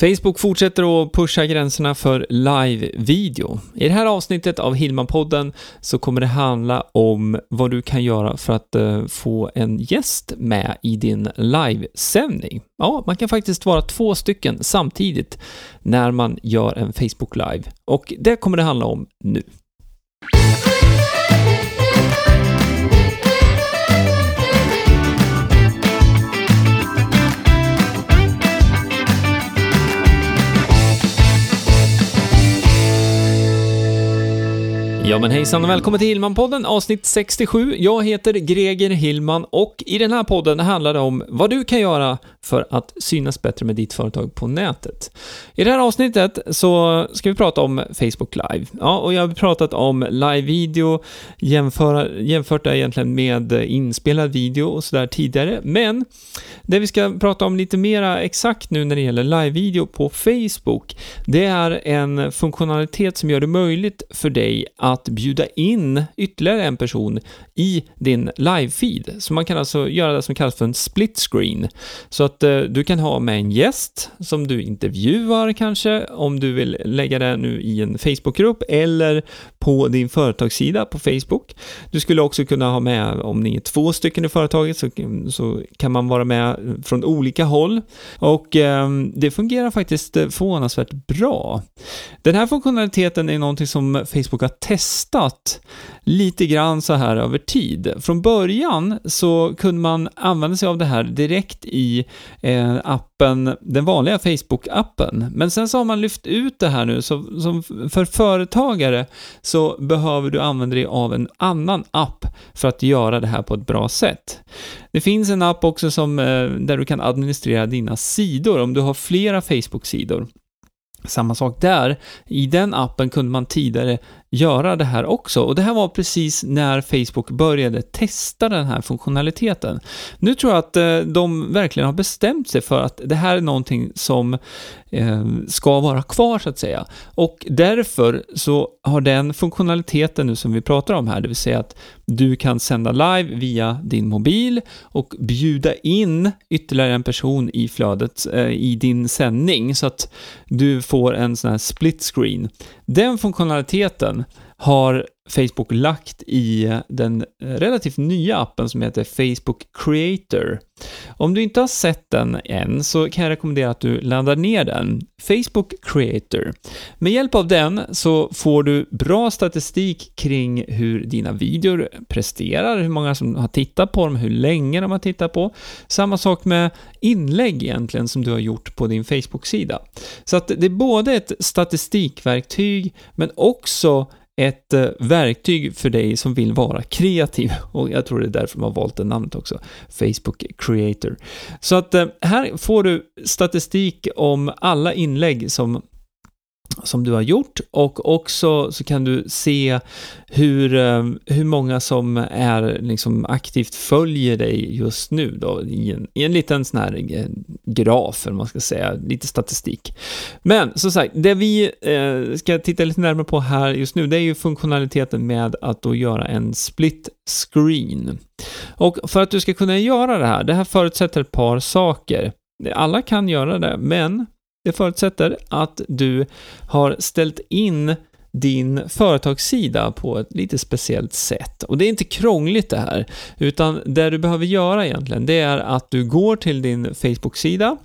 Facebook fortsätter att pusha gränserna för live-video. I det här avsnittet av Hillman-podden så kommer det handla om vad du kan göra för att eh, få en gäst med i din livesändning. Ja, man kan faktiskt vara två stycken samtidigt när man gör en Facebook Live. Och det kommer det handla om nu. Ja men hejsan och välkommen till Hillman-podden avsnitt 67. Jag heter Greger Hillman och i den här podden handlar det om vad du kan göra för att synas bättre med ditt företag på nätet. I det här avsnittet så ska vi prata om Facebook Live. Ja, och jag har pratat om live-video, jämfört det egentligen med inspelad video och sådär tidigare, men det vi ska prata om lite mera exakt nu när det gäller live-video på Facebook, det är en funktionalitet som gör det möjligt för dig att att bjuda in ytterligare en person i din live-feed. Så man kan alltså göra det som kallas för en split screen. Så att eh, du kan ha med en gäst som du intervjuar kanske, om du vill lägga det nu i en Facebookgrupp eller på din företagssida på Facebook. Du skulle också kunna ha med, om ni är två stycken i företaget, så, så kan man vara med från olika håll. Och eh, det fungerar faktiskt förvånansvärt bra. Den här funktionaliteten är någonting som Facebook har testat lite grann så här över tid. Från början så kunde man använda sig av det här direkt i eh, appen, den vanliga Facebook-appen. Men sen så har man lyft ut det här nu, så som för företagare så behöver du använda dig av en annan app för att göra det här på ett bra sätt. Det finns en app också som, eh, där du kan administrera dina sidor om du har flera Facebook-sidor. Samma sak där. I den appen kunde man tidigare göra det här också. Och det här var precis när Facebook började testa den här funktionaliteten. Nu tror jag att eh, de verkligen har bestämt sig för att det här är någonting som eh, ska vara kvar så att säga. Och därför så har den funktionaliteten nu som vi pratar om här, det vill säga att du kan sända live via din mobil och bjuda in ytterligare en person i flödet eh, i din sändning så att du får en sån här split screen. Den funktionaliteten har Facebook lagt i den relativt nya appen som heter Facebook Creator. Om du inte har sett den än så kan jag rekommendera att du laddar ner den. Facebook Creator. Med hjälp av den så får du bra statistik kring hur dina videor presterar, hur många som har tittat på dem, hur länge de har tittat på. Samma sak med inlägg egentligen som du har gjort på din Facebook-sida. Så att det är både ett statistikverktyg men också ett eh, verktyg för dig som vill vara kreativ och jag tror det är därför man har valt det namnet också, Facebook Creator. Så att eh, här får du statistik om alla inlägg som som du har gjort och också så kan du se hur, eh, hur många som är liksom aktivt följer dig just nu då i en, i en liten sån här eh, graf, eller man ska säga, lite statistik. Men som sagt, det vi eh, ska titta lite närmare på här just nu, det är ju funktionaliteten med att då göra en split screen. Och för att du ska kunna göra det här, det här förutsätter ett par saker. Alla kan göra det, men det förutsätter att du har ställt in din företagssida på ett lite speciellt sätt. Och det är inte krångligt det här, utan det du behöver göra egentligen, det är att du går till din Facebook-sida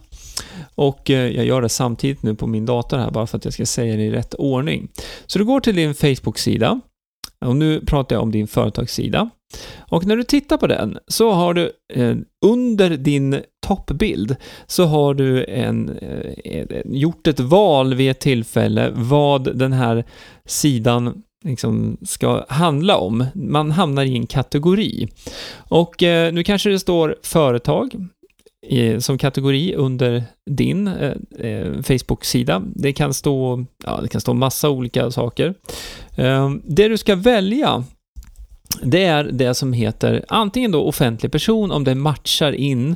och eh, jag gör det samtidigt nu på min dator här bara för att jag ska säga det i rätt ordning. Så du går till din Facebook-sida och nu pratar jag om din företagssida. Och när du tittar på den så har du eh, under din toppbild så har du eh, en, gjort ett val vid ett tillfälle vad den här sidan liksom ska handla om. Man hamnar i en kategori. Och eh, nu kanske det står företag eh, som kategori under din eh, eh, Facebook-sida. Det kan stå, ja, det kan stå massa olika saker. Eh, det du ska välja det är det som heter antingen då offentlig person om det matchar in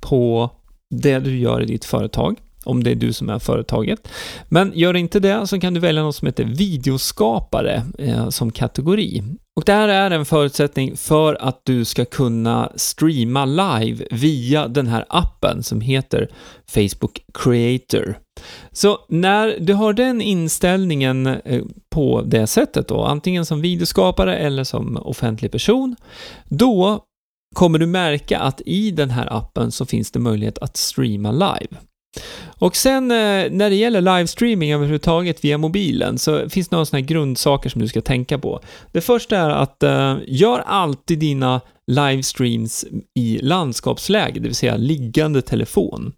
på det du gör i ditt företag, om det är du som är företaget. Men gör inte det så kan du välja något som heter videoskapare eh, som kategori. Och det här är en förutsättning för att du ska kunna streama live via den här appen som heter Facebook Creator. Så när du har den inställningen eh, på det sättet då, antingen som videoskapare eller som offentlig person, då kommer du märka att i den här appen så finns det möjlighet att streama live. Och sen eh, när det gäller livestreaming överhuvudtaget via mobilen så finns det några sådana här grundsaker som du ska tänka på. Det första är att eh, gör alltid dina livestreams i landskapsläge, det vill säga liggande telefon.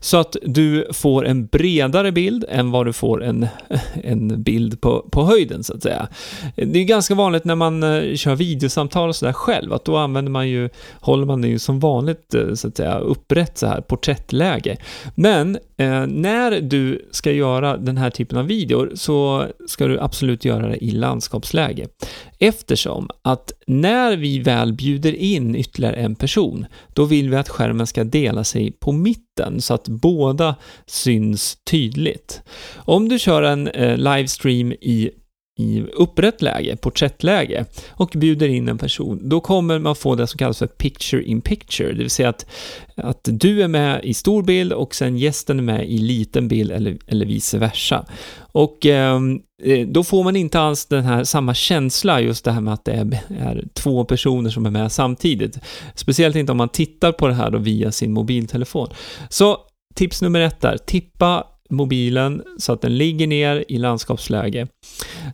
Så att du får en bredare bild än vad du får en, en bild på, på höjden, så att säga. Det är ganska vanligt när man eh, kör videosamtal och sådär själv, att då använder man ju, håller man det ju som vanligt, eh, så att säga, upprätt så här, porträttläge. Men Eh, när du ska göra den här typen av videor så ska du absolut göra det i landskapsläge. Eftersom att när vi väl bjuder in ytterligare en person, då vill vi att skärmen ska dela sig på mitten så att båda syns tydligt. Om du kör en eh, livestream i i upprätt läge, porträttläge, och bjuder in en person, då kommer man få det som kallas för picture in picture, det vill säga att, att du är med i stor bild och sen gästen är med i liten bild eller, eller vice versa. Och ehm, eh, då får man inte alls den här samma känsla, just det här med att det är, är, två personer som är med samtidigt. Speciellt inte om man tittar på det här då via sin mobiltelefon. Så tips nummer ett där, tippa mobilen så att den ligger ner i landskapsläge.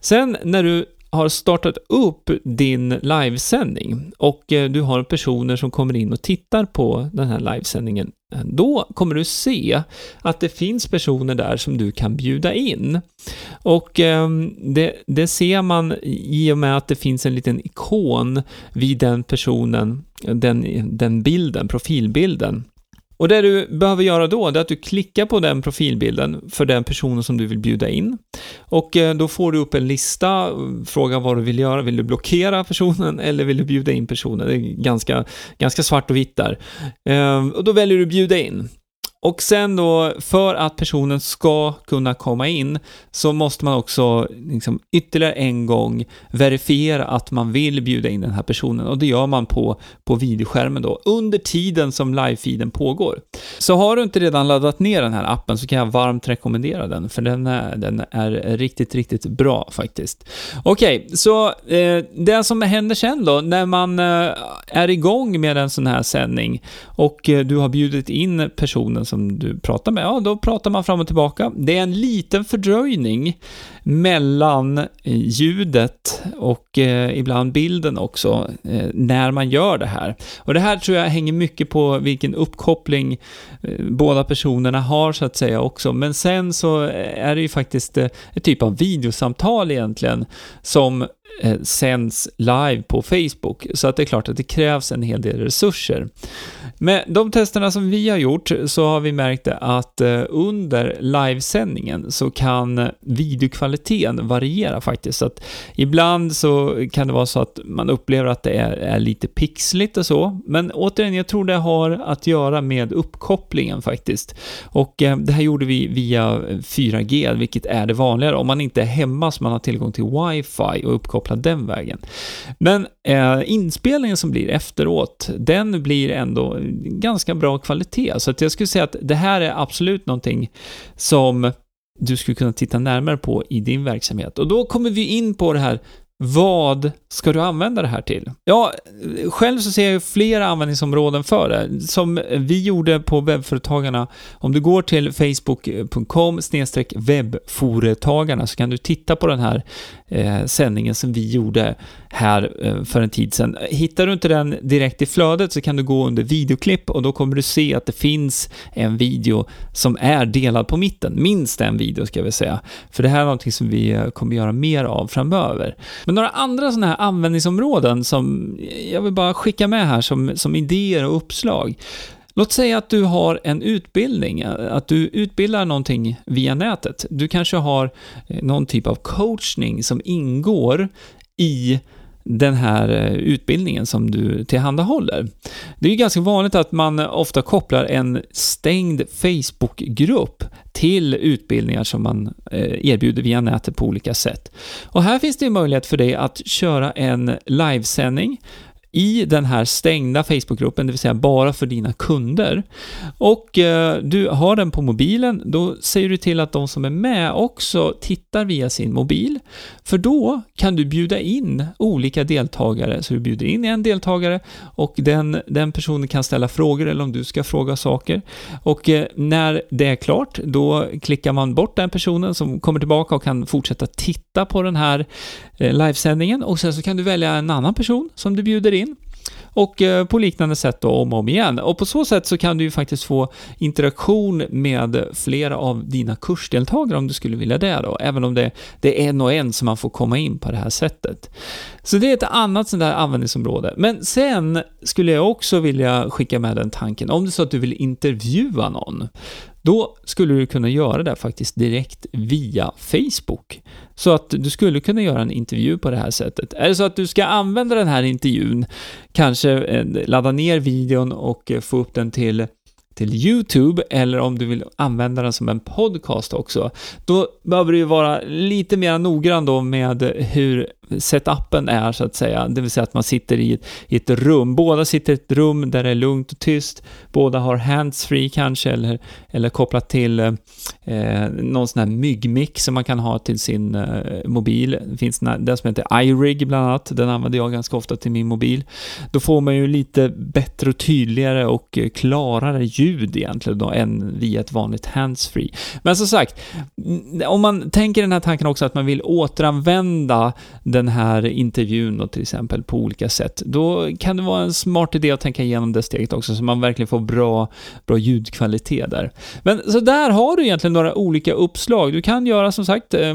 Sen när du har startat upp din livesändning och eh, du har personer som kommer in och tittar på den här livesändningen, då kommer du se att det finns personer där som du kan bjuda in. Och ehm, det, det ser man i och med att det finns en liten ikon vid den personen, den, den bilden, profilbilden. Och det du behöver göra då, är att du klickar på den profilbilden för den personen som du vill bjuda in. Och eh, då får du upp en lista, eh, fråga vad du vill göra. Vill du blockera personen eller vill du bjuda in personen? Det är ganska, ganska svart och vitt där. Ehm, och då väljer du bjuda in. Och sen då, för att personen ska kunna komma in, så måste man också liksom ytterligare en gång verifiera att man vill bjuda in den här personen och det gör man på, på videoskärmen då, under tiden som live-feeden pågår. Så har du inte redan laddat ner den här appen så kan jag varmt rekommendera den, för den är, den är riktigt, riktigt bra faktiskt. Okej, okay, så eh, det som händer sen då, när man eh, är igång med en sån här sändning och eh, du har bjudit in personen som du pratar med, ja, då pratar man fram och tillbaka. Det är en liten fördröjning mellan eh, ljudet och eh, ibland bilden också, eh, när man gör det här. Och det här tror jag hänger mycket på vilken uppkoppling eh, båda personerna har, så att säga, också. Men sen så är det ju faktiskt eh, ett typ av videosamtal egentligen, som eh, sänds live på Facebook, så att det är klart att det krävs en hel del resurser. Med de testerna som vi har gjort så har vi märkt att eh, under livesändningen så kan videokvaliteten variera faktiskt. Så att ibland så kan det vara så att man upplever att det är, är lite pixligt och så, men återigen, jag tror det har att göra med uppkopplingen faktiskt. Och eh, det här gjorde vi via eh, 4G, vilket är det vanligare om man inte är hemma så man har tillgång till wifi och uppkopplad den vägen. Men eh, inspelningen som blir efteråt, den blir ändå ganska bra kvalitet. Så att jag skulle säga att det här är absolut någonting som du skulle kunna titta närmare på i din verksamhet. Och då kommer vi in på det här vad ska du använda det här till? Ja, själv så ser jag ju flera användningsområden för det. Som vi gjorde på webbföretagarna. Om du går till facebook.com webbföretagarna så kan du titta på den här eh, sändningen som vi gjorde här eh, för en tid sedan. Hittar du inte den direkt i flödet så kan du gå under videoklipp och då kommer du se att det finns en video som är delad på mitten. Minst en video ska vi säga. För det här är någonting som vi eh, kommer göra mer av framöver. Men några andra sådana här användningsområden som jag vill bara skicka med här som, som idéer och uppslag. Låt säga att du har en utbildning, att du utbildar någonting via nätet. Du kanske har eh, någon typ av coachning som ingår i den här eh, utbildningen som du tillhandahåller. Det är ju ganska vanligt att man ofta kopplar en stängd Facebookgrupp till utbildningar som man eh, erbjuder via nätet på olika sätt. Och här finns det ju möjlighet för dig att köra en livesändning i den här stängda Facebookgruppen, det vill säga bara för dina kunder. Och eh, du har den på mobilen, då säger du till att de som är med också tittar via sin mobil. För då kan du bjuda in olika deltagare, så du bjuder in en deltagare och den, den personen kan ställa frågor eller om du ska fråga saker. Och eh, när det är klart, då klickar man bort den personen som kommer tillbaka och kan fortsätta titta på den här eh, livesändningen och sen så kan du välja en annan person som du bjuder in och eh, på liknande sätt då om och om igen. Och på så sätt så kan du ju faktiskt få interaktion med flera av dina kursdeltagare om du skulle vilja det då, även om det, det är en och en som man får komma in på det här sättet. Så det är ett annat sånt där användningsområde. Men sen skulle jag också vilja skicka med den tanken, om det är så att du vill intervjua någon, då skulle du kunna göra det faktiskt direkt via Facebook. Så att du skulle kunna göra en intervju på det här sättet. Är det så att du ska använda den här intervjun, kanske eh, ladda ner videon och eh, få upp den till till YouTube eller om du vill använda den som en podcast också, då behöver du ju vara lite mer noggrann då med hur setupen är så att säga, det vill säga att man sitter i ett, i ett rum. Båda sitter i ett rum där det är lugnt och tyst, båda har handsfree kanske eller, eller kopplat till eh, eh någon sån här myggmick som man kan ha till sin eh, mobil. Det finns den som heter iRig bland annat, den använder jag ganska ofta till min mobil. Då får man ju lite bättre och tydligare och klarare ljud egentligen då än via ett vanligt handsfree. Men som sagt, om man tänker den här tanken också att man vill återanvända den den här intervjun då till exempel på olika sätt, då kan det vara en smart idé att tänka igenom det steget också så man verkligen får bra, bra ljudkvalitet där. Men så där har du egentligen några olika uppslag. Du kan göra som sagt eh,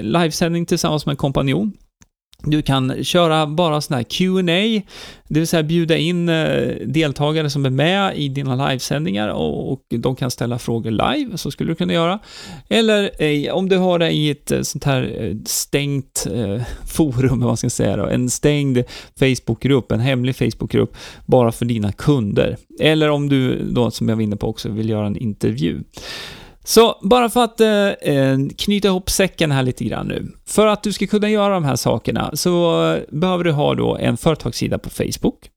livesändning tillsammans med en kompanjon. Du kan köra bara sån här Q&A, det vill säga bjuda in eh, deltagare som är med i dina livesändningar och, de kan ställa frågor live, så skulle du kunna göra. Eller eh, om du har det i ett eh, sånt här stängt forum, vad man jag säga då, en stängd Facebookgrupp, en hemlig Facebookgrupp, bara för dina kunder. Eller om du då, som jag var inne på också, vill göra en intervju. Så bara för att eh, eh, knyta ihop säcken här lite grann nu. För att du ska kunna göra de här sakerna så behöver du ha då en företagssida på Facebook.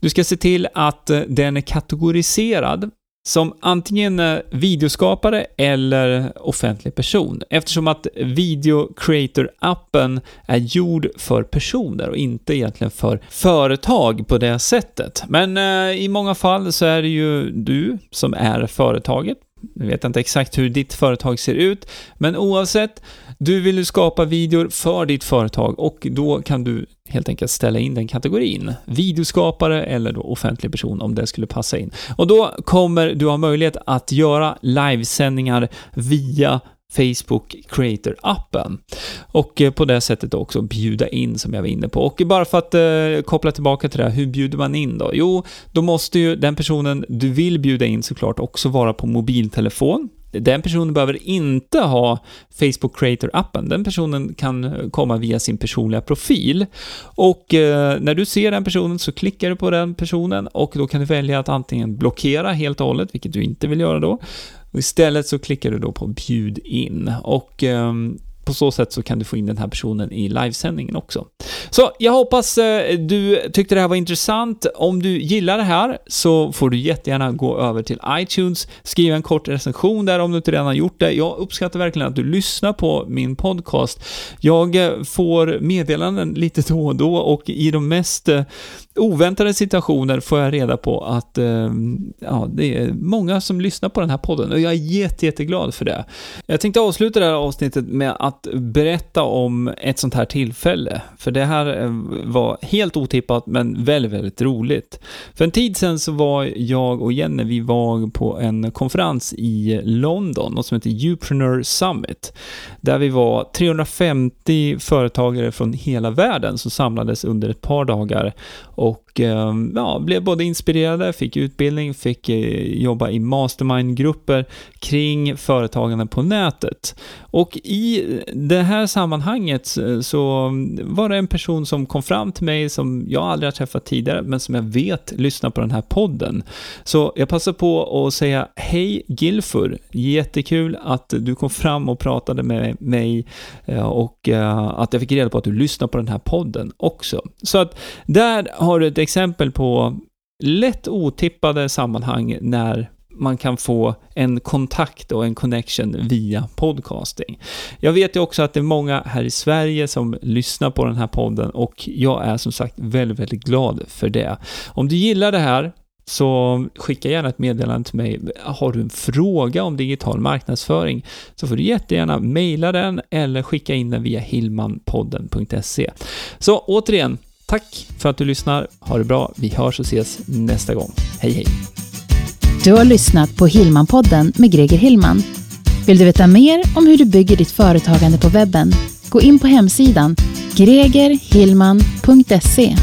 Du ska se till att eh, den är kategoriserad som antingen eh, videoskapare eller offentlig person eftersom att Video Creator-appen är gjord för personer och inte egentligen för företag på det sättet. Men eh, i många fall så är det ju du som är företaget nu vet jag inte exakt hur ditt företag ser ut, men oavsett, du vill ju skapa videor för ditt företag och då kan du helt enkelt ställa in den kategorin. Videoskapare eller då offentlig person om det skulle passa in. Och då kommer du ha möjlighet att göra livesändningar via Facebook Creator-appen. Och eh, på det sättet också bjuda in, som jag var inne på. Och bara för att eh, koppla tillbaka till det här, hur bjuder man in då? Jo, då måste ju den personen du vill bjuda in såklart också vara på mobiltelefon. Den personen behöver inte ha Facebook Creator-appen. Den personen kan eh, komma via sin personliga profil. Och eh, när du ser den personen så klickar du på den personen och då kan du välja att antingen blockera helt och hållet, vilket du inte vill göra då, och istället så klickar du då på bjud in och eh, på så sätt så kan du få in den här personen i livesändningen också. Så jag hoppas eh, du tyckte det här var intressant. Om du gillar det här så får du jättegärna gå över till iTunes, skriva en kort recension där om du inte redan har gjort det. Jag uppskattar verkligen att du lyssnar på min podcast. Jag eh, får meddelanden lite då och då och i de mest eh, oväntade situationer får jag reda på att eh, ja, det är många som lyssnar på den här podden och jag är jätte, jätteglad för det. Jag tänkte avsluta det här avsnittet med att berätta om ett sånt här tillfälle, för det här eh, var helt otippat men väldigt, väldigt roligt. För en tid sedan så var jag och Jenny, vi var på en konferens i London, något som heter Upreneur Summit, där vi var 350 företagare från hela världen som samlades under ett par dagar och walk och eh, ja, blev både inspirerade, fick utbildning, fick eh, jobba i mastermind-grupper kring företagande på nätet. Och i det här sammanhanget eh, så var det en person som kom fram till mig som jag aldrig har träffat tidigare, men som jag vet lyssnar på den här podden. Så jag passar på att säga hej Gilfur, jättekul att du kom fram och pratade med mig och att jag fick reda på att du lyssnar på den här podden också. Så att där har du ett exempel på lätt otippade sammanhang när man kan få en kontakt och en connection via podcasting. Jag vet ju också att det är många här i Sverige som lyssnar på den här podden och jag är som sagt väldigt, väldigt glad för det. Om du gillar det här så skicka gärna ett meddelande till mig. Har du en fråga om digital marknadsföring så får du jättegärna mejla den eller skicka in den via hilmanpodden.se. Så återigen, tack för att du lyssnar. Ha det bra. Vi hörs och ses nästa gång. Hej hej! Du har lyssnat på Hillmanpodden med Greger Hillman. Vill du veta mer om hur du bygger ditt företagande på webben? Gå in på hemsidan gregerhillman.se